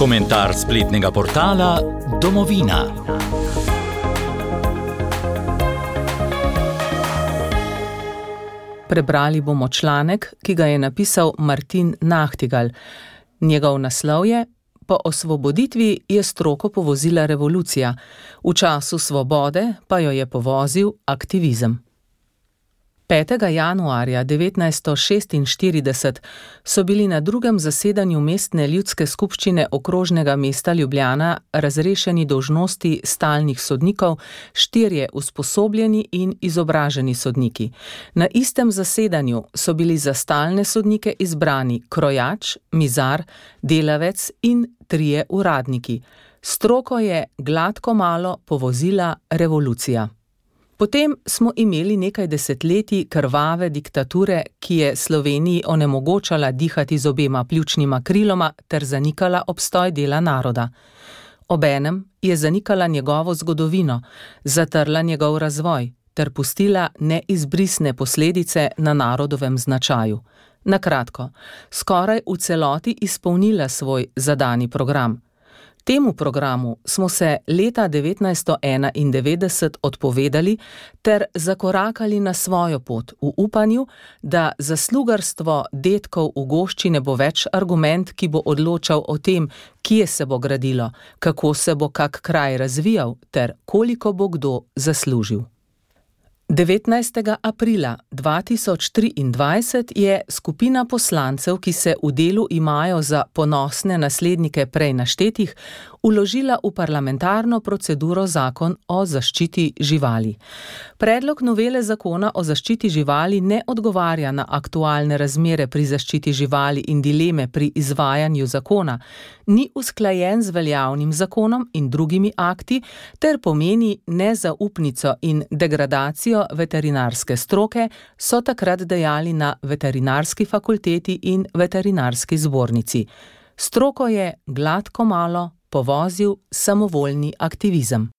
Komentar spletnega portala Domovina. Prebrali bomo članek, ki ga je napisal Martin Nahtigal. Njegov naslov je: Po osvoboditvi je stroko povozila revolucija, v času svobode pa jo je povozil aktivizem. 5. januarja 1946 so bili na drugem zasedanju mestne ljudske skupščine okrožnega mesta Ljubljana razrešeni dožnosti stalnih sodnikov štirje usposobljeni in izobraženi sodniki. Na istem zasedanju so bili za stalne sodnike izbrani krojač, mizar, delavec in trije uradniki. Stroko je gladko malo povozila revolucija. Potem smo imeli nekaj desetletij krvave diktature, ki je Sloveniji onemogočala dihati z obema pljučnima kriloma ter zanikala obstoj dela naroda. Obenem je zanikala njegovo zgodovino, zatrla njegov razvoj ter pustila neizbrisne posledice na narodovem značaju. Na kratko, skoraj v celoti izpolnila svoj zadani program. Temu programu smo se leta 1991 odpovedali ter zakorakali na svojo pot v upanju, da zaslugarstvo detkov v gošči ne bo več argument, ki bo odločal o tem, kje se bo gradilo, kako se bo kak kraj razvijal ter koliko bo kdo zaslužil. 19. aprila 2023 je skupina poslancev, ki se v delu imajo za ponosne naslednike prej naštetih, uložila v parlamentarno proceduro zakon o zaščiti živali. Predlog novele zakona o zaščiti živali ne odgovarja na aktualne razmere pri zaščiti živali in dileme pri izvajanju zakona, ni usklajen z veljavnim zakonom in drugimi akti ter pomeni nezaupnico in degradacijo veterinarske stroke, so takrat dejali na veterinarski fakulteti in veterinarski zbornici. Stroko je gladko malo povozil samovoljni aktivizem.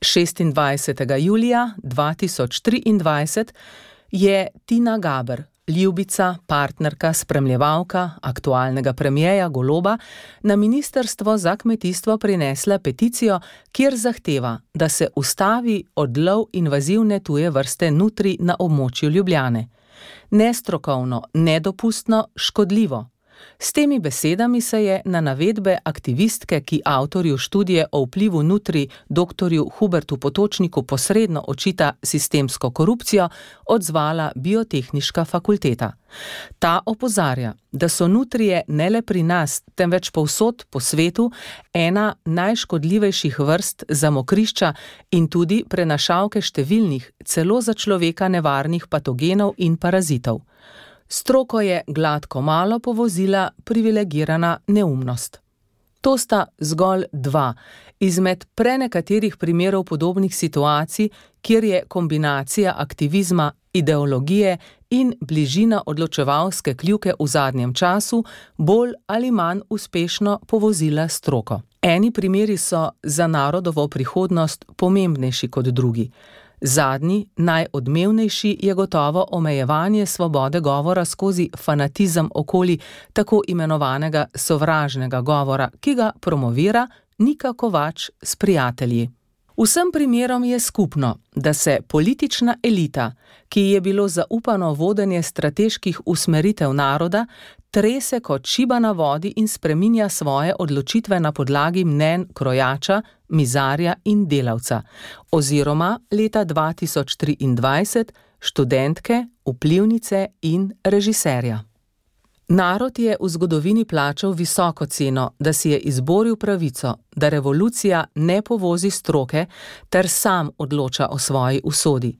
26. julija 2023 je Tina Gaber, ljubica, partnerka, spremljevalka aktualnega premijeja Goloba, na Ministrstvo za kmetijstvo prinesla peticijo, kjer zahteva, da se ustavi odlov invazivne tuje vrste nutri na območju Ljubljane. Nestrokovno, nedopustno, škodljivo. S temi besedami se je na navedbe aktivistke, ki avtorju študije o vplivu nutri dr. Hubertu Potočniku posredno očita sistemsko korupcijo, odzvala Biotehniška fakulteta. Ta opozarja, da so nutrije ne le pri nas, temveč povsod po svetu ena najškodljivejših vrst za mokrišča in tudi prenašalke številnih, celo za človeka nevarnih patogenov in parazitov. Stroko je gladko malo povozila privilegirana neumnost. To sta zgolj dva izmed prenekaterih primerov podobnih situacij, kjer je kombinacija aktivizma, ideologije in bližina odločevalske kljuke v zadnjem času bolj ali manj uspešno povozila stroko. Eni primeri so za narodovo prihodnost pomembnejši kot drugi. Zadnji, najodmevnejši je gotovo omejevanje svobode govora skozi fanatizem okoli tako imenovanega sovražnega govora, ki ga promovira Nika Kovač s prijatelji. Vsem primerom je skupno, da se politična elita, ki je bilo zaupano vodenje strateških usmeritev naroda, trese kot šiba na vodi in spreminja svoje odločitve na podlagi mnen krojača, mizarja in delavca, oziroma leta 2023 študentke, vplivnice in režiserja. Narod je v zgodovini plačal visoko ceno, da si je izboril pravico, da revolucija ne povozi stroke ter sam odloča o svoji usodi.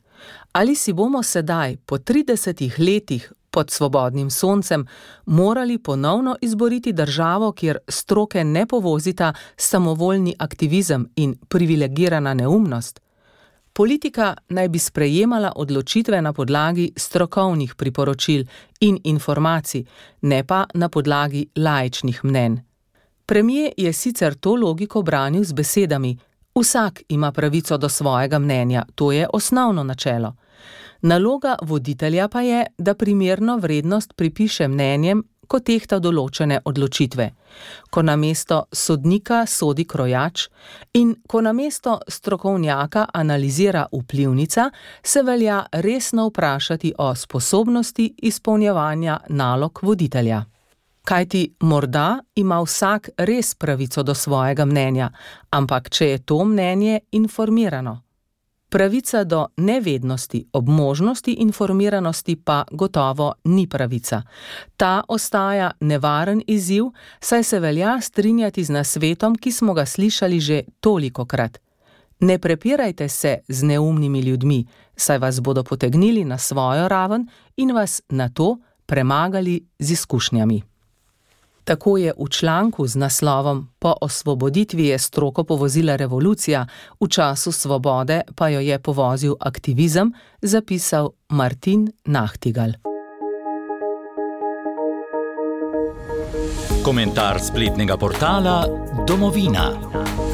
Ali si bomo sedaj, po 30 letih pod svobodnim soncem, morali ponovno izboriti državo, kjer stroke ne povozita samovoljni aktivizem in privilegirana neumnost? Politika naj bi sprejemala odločitve na podlagi strokovnih priporočil in informacij, ne pa na podlagi laičnih mnen. Premije je sicer to logiko branil z besedami: Vsak ima pravico do svojega mnenja, to je osnovno načelo. Naloga voditelja pa je, da primerno vrednost pripiše mnenjem, ko tehta določene odločitve, ko na mesto sodnika sodi krojač in ko na mesto strokovnjaka analizira vplivnica, se velja resno vprašati o sposobnosti izpolnjevanja nalog voditelja. Kajti morda ima vsak res pravico do svojega mnenja, ampak če je to mnenje informirano. Pravica do nevednosti ob možnosti informiranosti pa gotovo ni pravica. Ta ostaja nevaren izziv, saj se velja strinjati z nasvetom, ki smo ga slišali že toliko krat. Ne prepirajte se z neumnimi ljudmi, saj vas bodo potegnili na svojo raven in vas na to premagali z izkušnjami. Tako je v članku z naslovom Po osvoboditvi je stroko povozila revolucija, v času svobode pa jo je povozil aktivizem, zapisal Martin Nahtigal. Komentar spletnega portala Domovina.